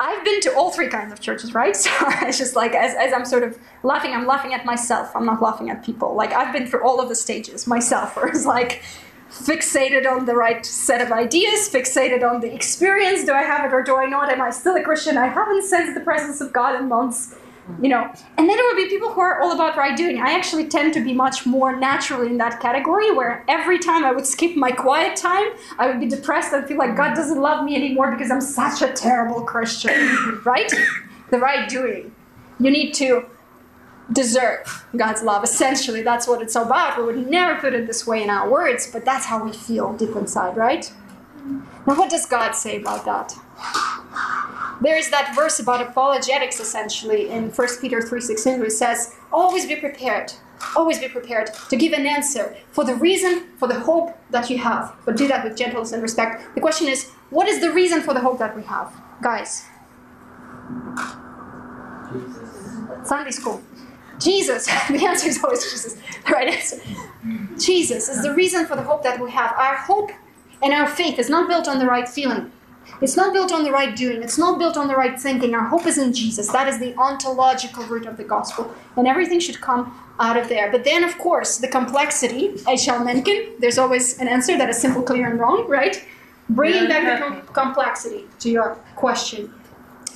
I've been to all three kinds of churches, right? [LAUGHS] So it's just like, as, as I'm sort of laughing, I'm laughing at myself. I'm not laughing at people. Like, I've been through all of the stages myself, where [LAUGHS] it's like fixated on the right set of ideas, fixated on the experience. Do I have it or do I not? Am I still a Christian? I haven't sensed the presence of God in months you know and then there would be people who are all about right doing i actually tend to be much more naturally in that category where every time i would skip my quiet time i would be depressed and feel like god doesn't love me anymore because i'm such a terrible christian [COUGHS] right the right doing you need to deserve God's love. Essentially, that's what it's about. We would never put it this way in our words, but that's how we feel deep inside, right? Now, what does God say about that? There is that verse about apologetics, essentially, in 1 Peter 3.16, where it says, Always be prepared, always be prepared to give an answer for the reason, for the hope that you have. But do that with gentleness and respect. The question is, what is the reason for the hope that we have? Guys, Jesus. Sunday school. Jesus. [LAUGHS] The answer is always Jesus. The right answer. Jesus is the reason for the hope that we have. Our hope and our faith is not built on the right feeling. It's not built on the right doing. It's not built on the right thinking. Our hope is in Jesus. That is the ontological root of the gospel. And everything should come out of there. But then, of course, the complexity, I shall mention, there's always an answer that is simple, clear, and wrong, right? Bringing back the com- complexity to your question.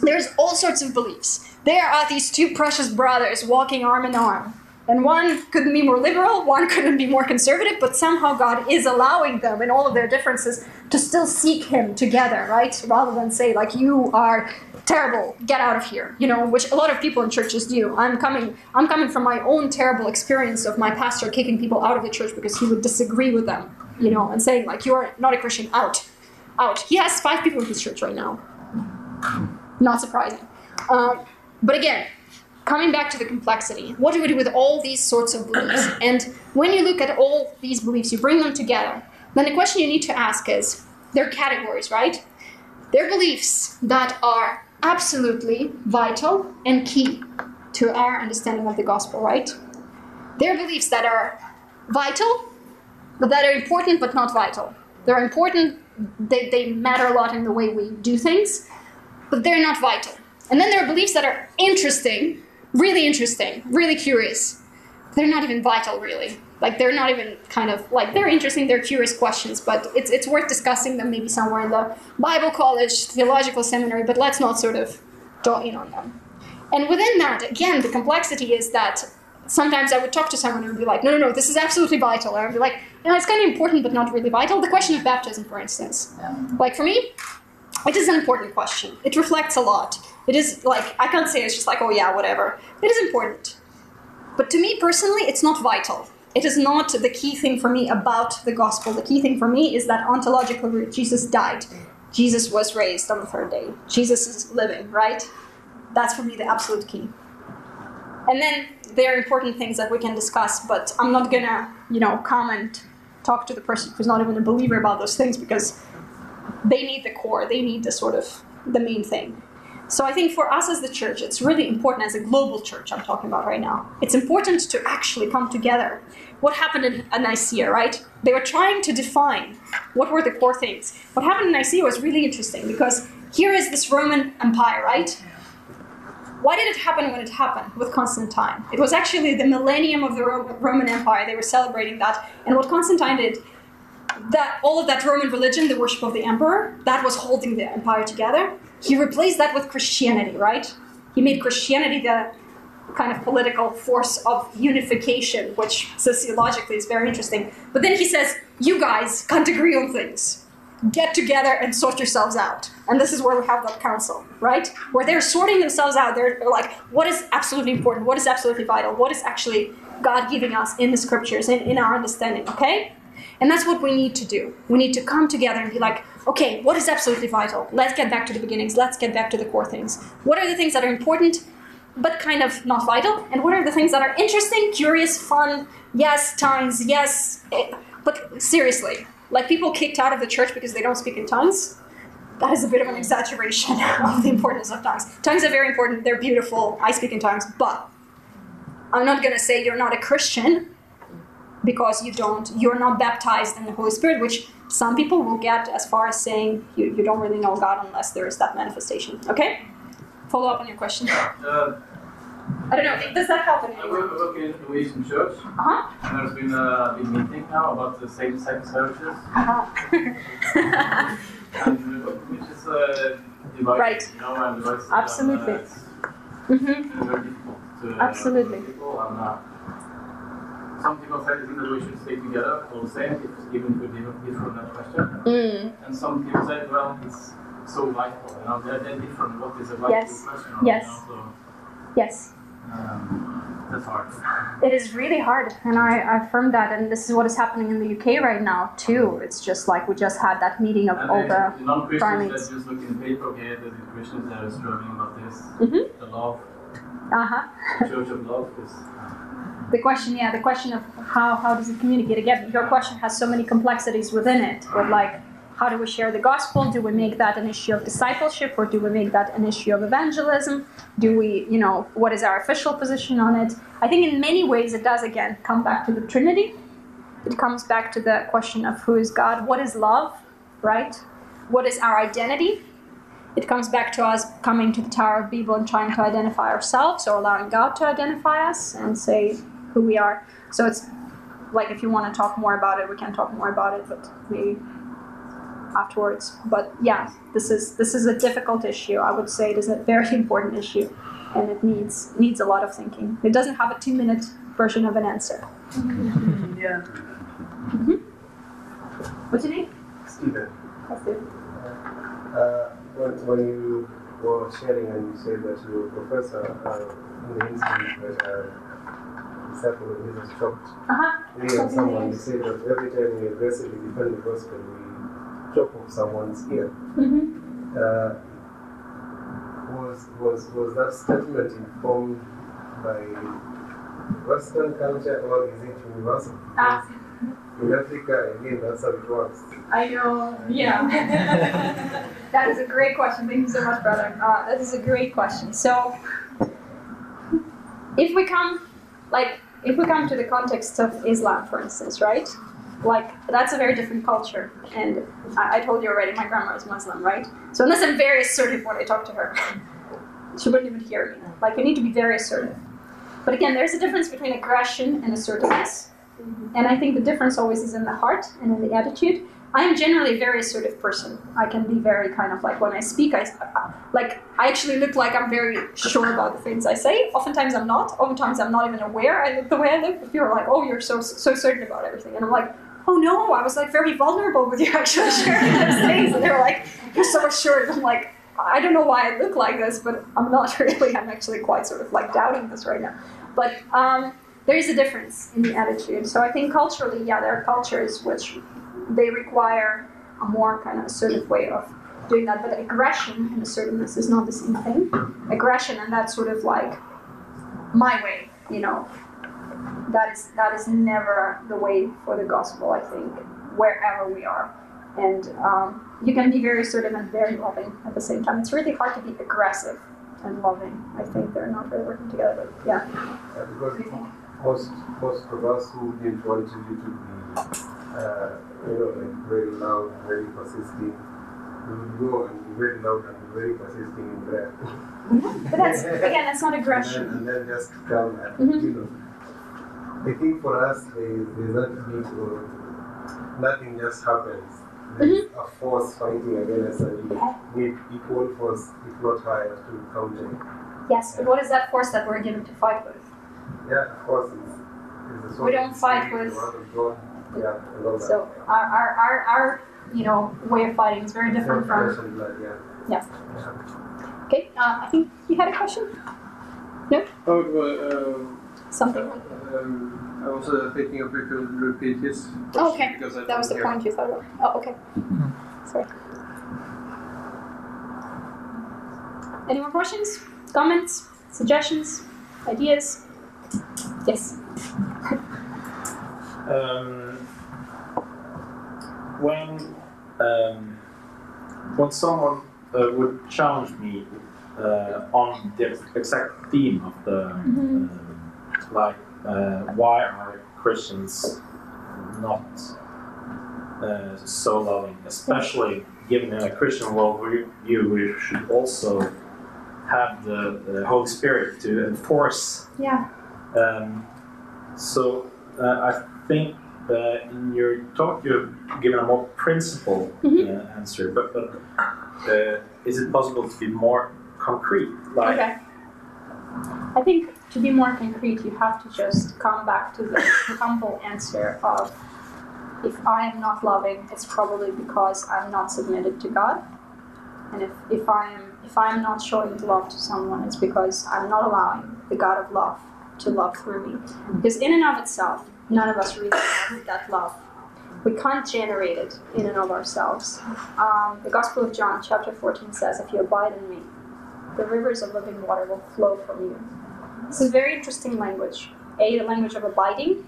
There's all sorts of beliefs. There are these two precious brothers walking arm in arm. And one couldn't be more liberal, one couldn't be more conservative, but somehow God is allowing them in all of their differences to still seek Him together, right? Rather than say, like, you are terrible, get out of here, you know, which a lot of people in churches do. I'm coming, I'm coming from my own terrible experience of my pastor kicking people out of the church because he would disagree with them, you know, and saying, like, you are not a Christian, out, out. He has five people in his church right now. Not surprising. Um, but again, coming back to the complexity, what do we do with all these sorts of beliefs? [CLEARS THROAT] And when you look at all these beliefs, you bring them together, then the question you need to ask is they're categories, right? They're beliefs that are absolutely vital and key to our understanding of the gospel, right? They're beliefs that are vital, but that are important but not vital. They're important, they, they matter a lot in the way we do things, but they're not vital. And then there are beliefs that are interesting, really interesting, really curious. They're not even vital, really. Like they're not even kind of like they're interesting. They're curious questions, but it's it's worth discussing them maybe somewhere in the Bible college, theological seminary. But let's not sort of draw in on them. And within that, again, the complexity is that sometimes I would talk to someone and be like, no, no, no, this is absolutely vital. Or I'd be like, you know, it's kind of important, but not really vital. The question of baptism, for instance. Like for me, it is an important question. It reflects a lot. It is like, I can't say it's just like, oh yeah, whatever. It is important. But to me personally, it's not vital. It is not the key thing for me about the gospel. The key thing for me is that ontological. Jesus died. Jesus was raised on the third day. Jesus is living, right? That's for me the absolute key. And then there are important things that we can discuss, but I'm not gonna, you know, comment, talk to the person who's not even a believer about those things because they need the core, they need the sort of the main thing. So I think for us as the church, it's really important as a global church I'm talking about right now. It's important to actually come together. What happened in Nicaea, right? They were trying to define what were the core things. What happened in Nicaea was really interesting because here is this Roman Empire, right? Why did it happen when it happened with Constantine? It was actually the millennium of the Roman Empire. They were celebrating that. And what Constantine did, that all of that Roman religion, the worship of the emperor, that was holding the empire together. He replaced that with Christianity, right? He made Christianity the kind of political force of unification, which sociologically is very interesting. But then he says, you guys can't agree on things. Get together and sort yourselves out. And this is where we have that council, right? Where they're sorting themselves out. They're like, what is absolutely important? What is absolutely vital? What is actually God giving us in the scriptures, in, in our understanding, okay? And that's what we need to do. We need to come together and be like, okay, what is absolutely vital? Let's get back to the beginnings. Let's get back to the core things. What are the things that are important, but kind of not vital? And what are the things that are interesting, curious, fun? Yes, tongues, yes. eh, But seriously, like people kicked out of the church because they don't speak in tongues? That is a bit of an exaggeration [LAUGHS] of the importance of tongues. Tongues are very important, they're beautiful. I speak in tongues, but I'm not going to say you're not a Christian because you don't you're not baptized in the holy spirit which some people will get as far as saying you, you don't really know god unless there is that manifestation okay follow up on your question Uh, [LAUGHS] i don't know does that help I any way work, work in Norwegian church, uh-huh and there's been a big meeting now about the same-sex marriages, uh-huh [LAUGHS] and uh, which is uh, divided, Right. you know, and divisive, Absolutely. And, uh, mm-hmm. very difficult to uh, Absolutely. people, uh, some people say that we should stay together, all the same, if, even if we differ that question. mm. And some people say, well, it's so vital, you know, they're, they're different. What is a vital Yes. question? Yes. You know, so, yes um, That's hard. It is really hard, and I, I affirm that, and this is what is happening in the UK right now too. It's just like we just had that meeting of And all the, non-Christians that just look in the paper, okay, there's the Christians that are struggling about this. Mhm. The love, uh huh. the Church of Love is. The question, yeah, the question of how how does it communicate? Again, your question has so many complexities within it. But like, how do we share the gospel? Do we make that an issue of discipleship, or do we make that an issue of evangelism? Do we, you know, what is our official position on it? I think in many ways it does again come back to the Trinity. It comes back to the question of who is God, what is love, right? What is our identity? It comes back to us coming to the Tower of Babel and trying to identify ourselves or allowing God to identify us and say who we are. So it's like if you want to talk more about it, we can talk more about it, but maybe afterwards. But yeah, this is this is a difficult issue. I would say it is a very [LAUGHS] important issue, and it needs needs a lot of thinking. It doesn't have a two minute version of an answer. [LAUGHS] Yeah. What's your name? Stephen, That's it. uh, when, when you were sharing and you said that your professor uh, in the incident that uh, disciple of Jesus chopped Uh-huh. me or someone, you said that every time we aggressively defend the gospel, we chop off someone's ear. Mm-hmm. Uh, was, was, was that statement informed by Western culture or is it universal? Ah. In Africa, again, that's how it works. I know. Yeah. [LAUGHS] that is a great question. Thank you so much, brother. Uh, that is a great question. So, if we come, like, if we come to the context of Islam, for instance, right? Like, that's a very different culture. And I, I told you already, my grandma is Muslim, right? So, unless I'm very assertive when I talk to her, [LAUGHS] she wouldn't even hear me. Like, you need to be very assertive. But again, there's a difference between aggression and assertiveness. And I think the difference always is in the heart and in the attitude. I am generally a very assertive person. I can be very kind of like when I speak, I like I actually look like I'm very sure about the things I say. Oftentimes I'm not. Oftentimes I'm not even aware I look the way I look. People are like, "Oh, you're so so certain about everything," and I'm like, "Oh no, I was like very vulnerable with you [LAUGHS] actually sharing those [LAUGHS] things." And they're like, "You're so assured." I'm like, I don't know why I look like this, but I'm not [LAUGHS] really. I'm actually quite sort of like doubting this right now. But um, there is a difference in the attitude. So I think culturally, yeah, there are cultures which they require a more kind of assertive way of doing that. But aggression and assertiveness is not the same thing. Aggression and that sort of like my way, you know, that is that is never the way for the gospel. I think wherever we are, and um, you can be very assertive and very loving at the same time. It's really hard to be aggressive and loving. I think they're not really working together. But yeah. Uh, because most most of us who didn't to be, uh, you know, like very loud, very persisting, we would go and be very loud and be very persisting in prayer. But that's again, that's not and, then, aggression. and then just come and, Mhm. you know. I think for us, there, there's that need for nothing just happens. There's Mm-hmm. a force fighting against us, and we need equal force, if not higher, to counter it. Yes, but what is that force that we're given to fight with? Yeah, of course, it's, it's We don't fight with- the word of God, yeah, and all that. So our, our, our, our you know way of fighting is very different Flesh from. and blood, yeah. Yeah. Yeah. Okay, uh, I think you had a question. Oh, well, um, Something. um, I was uh, thinking if we could repeat his question Oh, okay. because I That was the hear. point you thought of. Oh, okay. Sorry. Any more questions, comments, suggestions, ideas? Yes. [LAUGHS] Um, when um, when someone uh, would challenge me uh, on the exact theme of the Mhm. um, like uh, why are Christians not uh, so loving, especially given in a Christian worldview, we should also have the, the Holy Spirit to enforce Yeah. um, so uh, I think uh, in your talk you've given a more principled Mhm. uh, answer, but, but uh, is it possible to be more concrete? Like, Okay. I think to be more concrete, you have to just come back to the humble answer of if I am not loving, it's probably because I'm not submitted to God. And if, if I am if I am not showing love to someone, it's because I'm not allowing the God of love to love through me. Because in and of itself, none of us really have that love. We can't generate it in and of ourselves. Um, the Gospel of John, chapter 14, says, If you abide in me, the rivers of living water will flow from you. This is very interesting language. A, the language of abiding.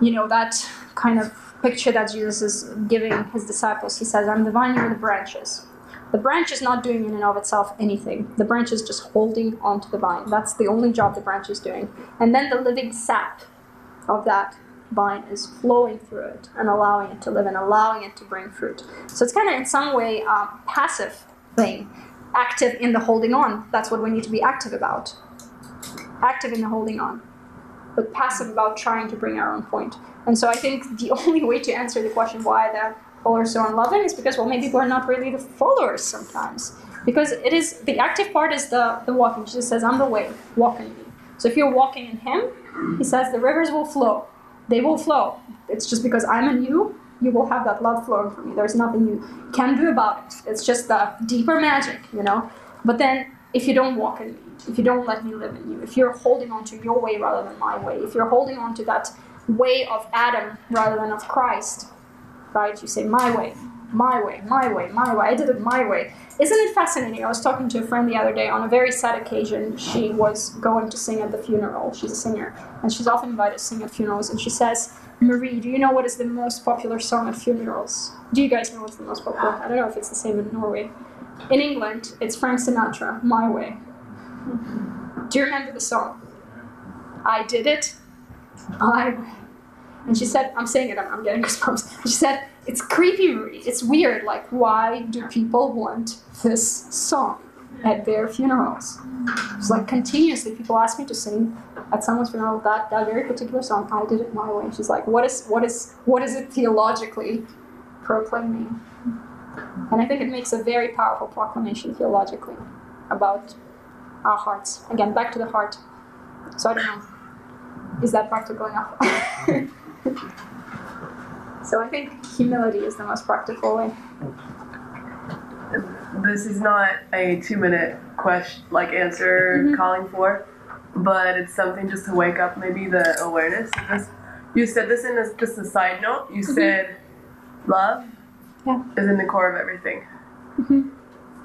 You know, that kind of picture that Jesus is giving his disciples. He says, I'm the vine, you're the branches. The branch is not doing in and of itself anything. The branch is just holding onto the vine. That's the only job the branch is doing. And then the living sap of that vine is flowing through it and allowing it to live and allowing it to bring fruit. So it's kind of in some way a passive thing, active in the holding on. That's what we need to be active about. Active in the holding on, but passive about trying to bring our own point. And so I think the [LAUGHS] only way to answer the question why the followers so unloving is because well maybe we're not really the followers sometimes. Because it is the active part is the, the walking. Jesus says, I'm the way, walk in me. So if you're walking in him, he says the rivers will flow they will flow. It's just because I'm in you, you will have that love flowing from me. There's nothing you can do about it. It's just the deeper magic, you know. But then if you don't walk in me, if you don't let me live in you, if you're holding on to your way rather than my way, if you're holding on to that way of Adam rather than of Christ, right? You say my way, my way, my way, my way. I did it my way. Isn't it fascinating? I was talking to a friend the other day on a very sad occasion. She was going to sing at the funeral. She's a singer, and she's often invited to sing at funerals. And she says, Marie, do you know what is the most popular song at funerals? Do you guys know what's the most popular? I don't know if it's the same in Norway. In England, it's Frank Sinatra, My Way. Do you remember the song? I did it. I. And she said, I'm saying it, I'm, I'm getting goosebumps. She said, it's creepy, it's weird. Like, why do people want this song at their funerals? It's like continuously people ask me to sing at someone's funeral that, that very particular song. I did it my way. She's like, what is what is what is it theologically proclaiming? And I think it makes a very powerful proclamation theologically about our hearts. Again, back to the heart. So I don't know. Is that practical enough? So I think humility is the most practical way. This is not a two-minute question, like answer Mhm. calling for, but it's something just to wake up maybe the awareness of this. You said this in a, just a side note. You said love Yeah. is in the core of everything, Mhm.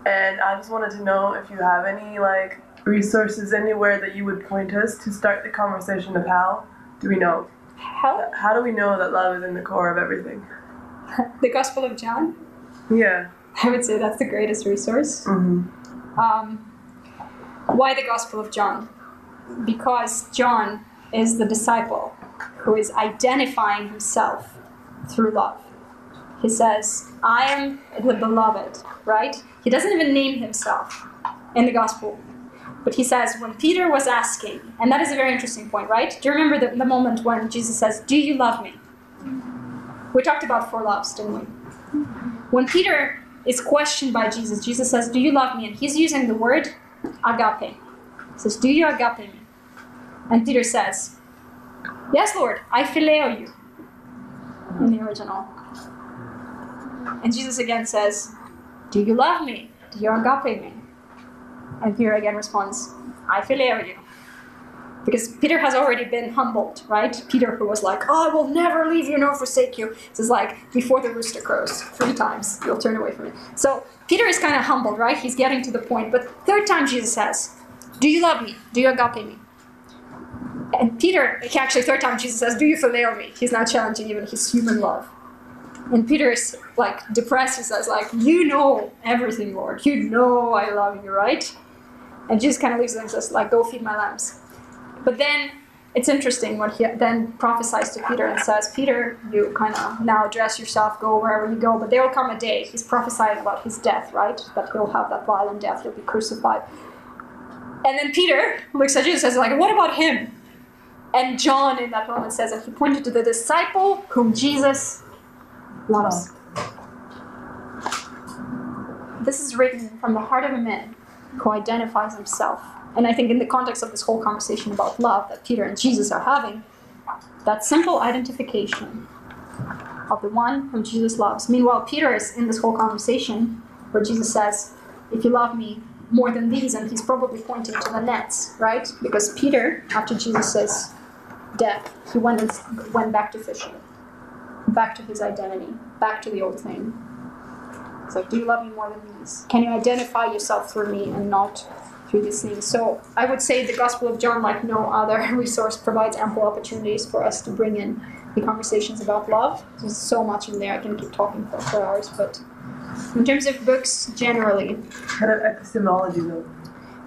and I just wanted to know if you have any like resources anywhere that you would point us to start the conversation of how do we know How? how do we know that love is in the core of everything? [LAUGHS] The Gospel of John. Yeah. I would say that's the greatest resource. Mm-hmm. Um, why the Gospel of John? Because John is the disciple who is identifying himself through love. He says, I am the beloved, right? He doesn't even name himself in the Gospel. But he says, when Peter was asking, and that is a very interesting point, right? Do you remember the, the moment when Jesus says, Do you love me? We talked about four loves, didn't we? When Peter is questioned by Jesus, Jesus says, Do you love me? And he's using the word agape. He says, Do you agape me? And Peter says, Yes, Lord, I phileo you. In the original. And Jesus again says, Do you love me? Do you agape me? And Peter again responds, I phileo you. Because Peter has already been humbled, right? Peter, who was like, Oh, I will never leave you nor forsake you. This is like, before the rooster crows, three times, you'll turn away from me. So Peter is kind of humbled, right? He's getting to the point. But third time, Jesus says, Do you love me? Do you agape me? And Peter, actually, third time, Jesus says, Do you phileo me? He's not challenging even his human love. And Peter is like depressed. He says, like, You know everything, Lord. You know I love you, right? And Jesus kind of leaves it and says, like, Go feed my lambs. But then it's interesting what he then prophesies to Peter and says, Peter, you kind of now dress yourself, go wherever you go, but there will come a day. He's prophesying about his death, right? That he'll have that violent death, he'll be crucified. And then Peter looks at Jesus and says, like, what about him? And John in that moment says that he pointed to the disciple whom Jesus loves. This is written from the heart of a man who identifies himself and I think in the context of this whole conversation about love that Peter and Jesus are having, that simple identification of the one whom Jesus loves. Meanwhile, Peter is in this whole conversation where Jesus says, If you love me, more than these, and he's probably pointing to the nets, right? Because Peter, after Jesus death, he went and went back to fishing, back to his identity, back to the old thing. It's like, do you love me more than these? Can you identify yourself through me and not through these things? So I would say the Gospel of John, like no other [LAUGHS] resource, provides ample opportunities for us to bring in the conversations about love. There's so much in there. I can keep talking for, for hours, but in terms of books generally, Kind of epistemology though.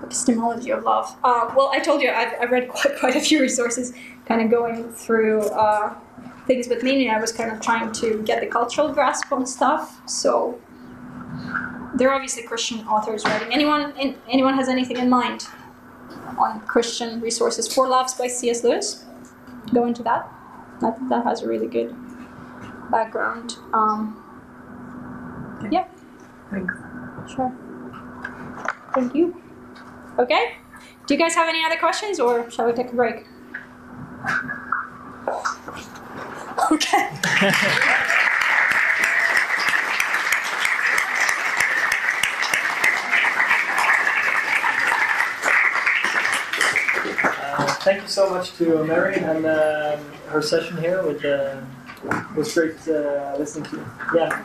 epistemology of love. Uh, well, I told you I've, I've read [LAUGHS] quite, quite a few resources, kind of going through uh, things, but mainly I was kind of trying to get the cultural grasp on stuff. So there are obviously Christian authors writing. Anyone, in, anyone has anything in mind on Christian resources? Four Loves by C.S. Lewis. Go into that. That that has a really good background. Um, yeah. Thanks. Sure. Thank you. Okay. Do you guys have any other questions or shall we take a break? [LAUGHS] Okay. [LAUGHS] Uh, thank you so much to Mary and um, her session here. With uh, it was great uh, listening to you. Yeah.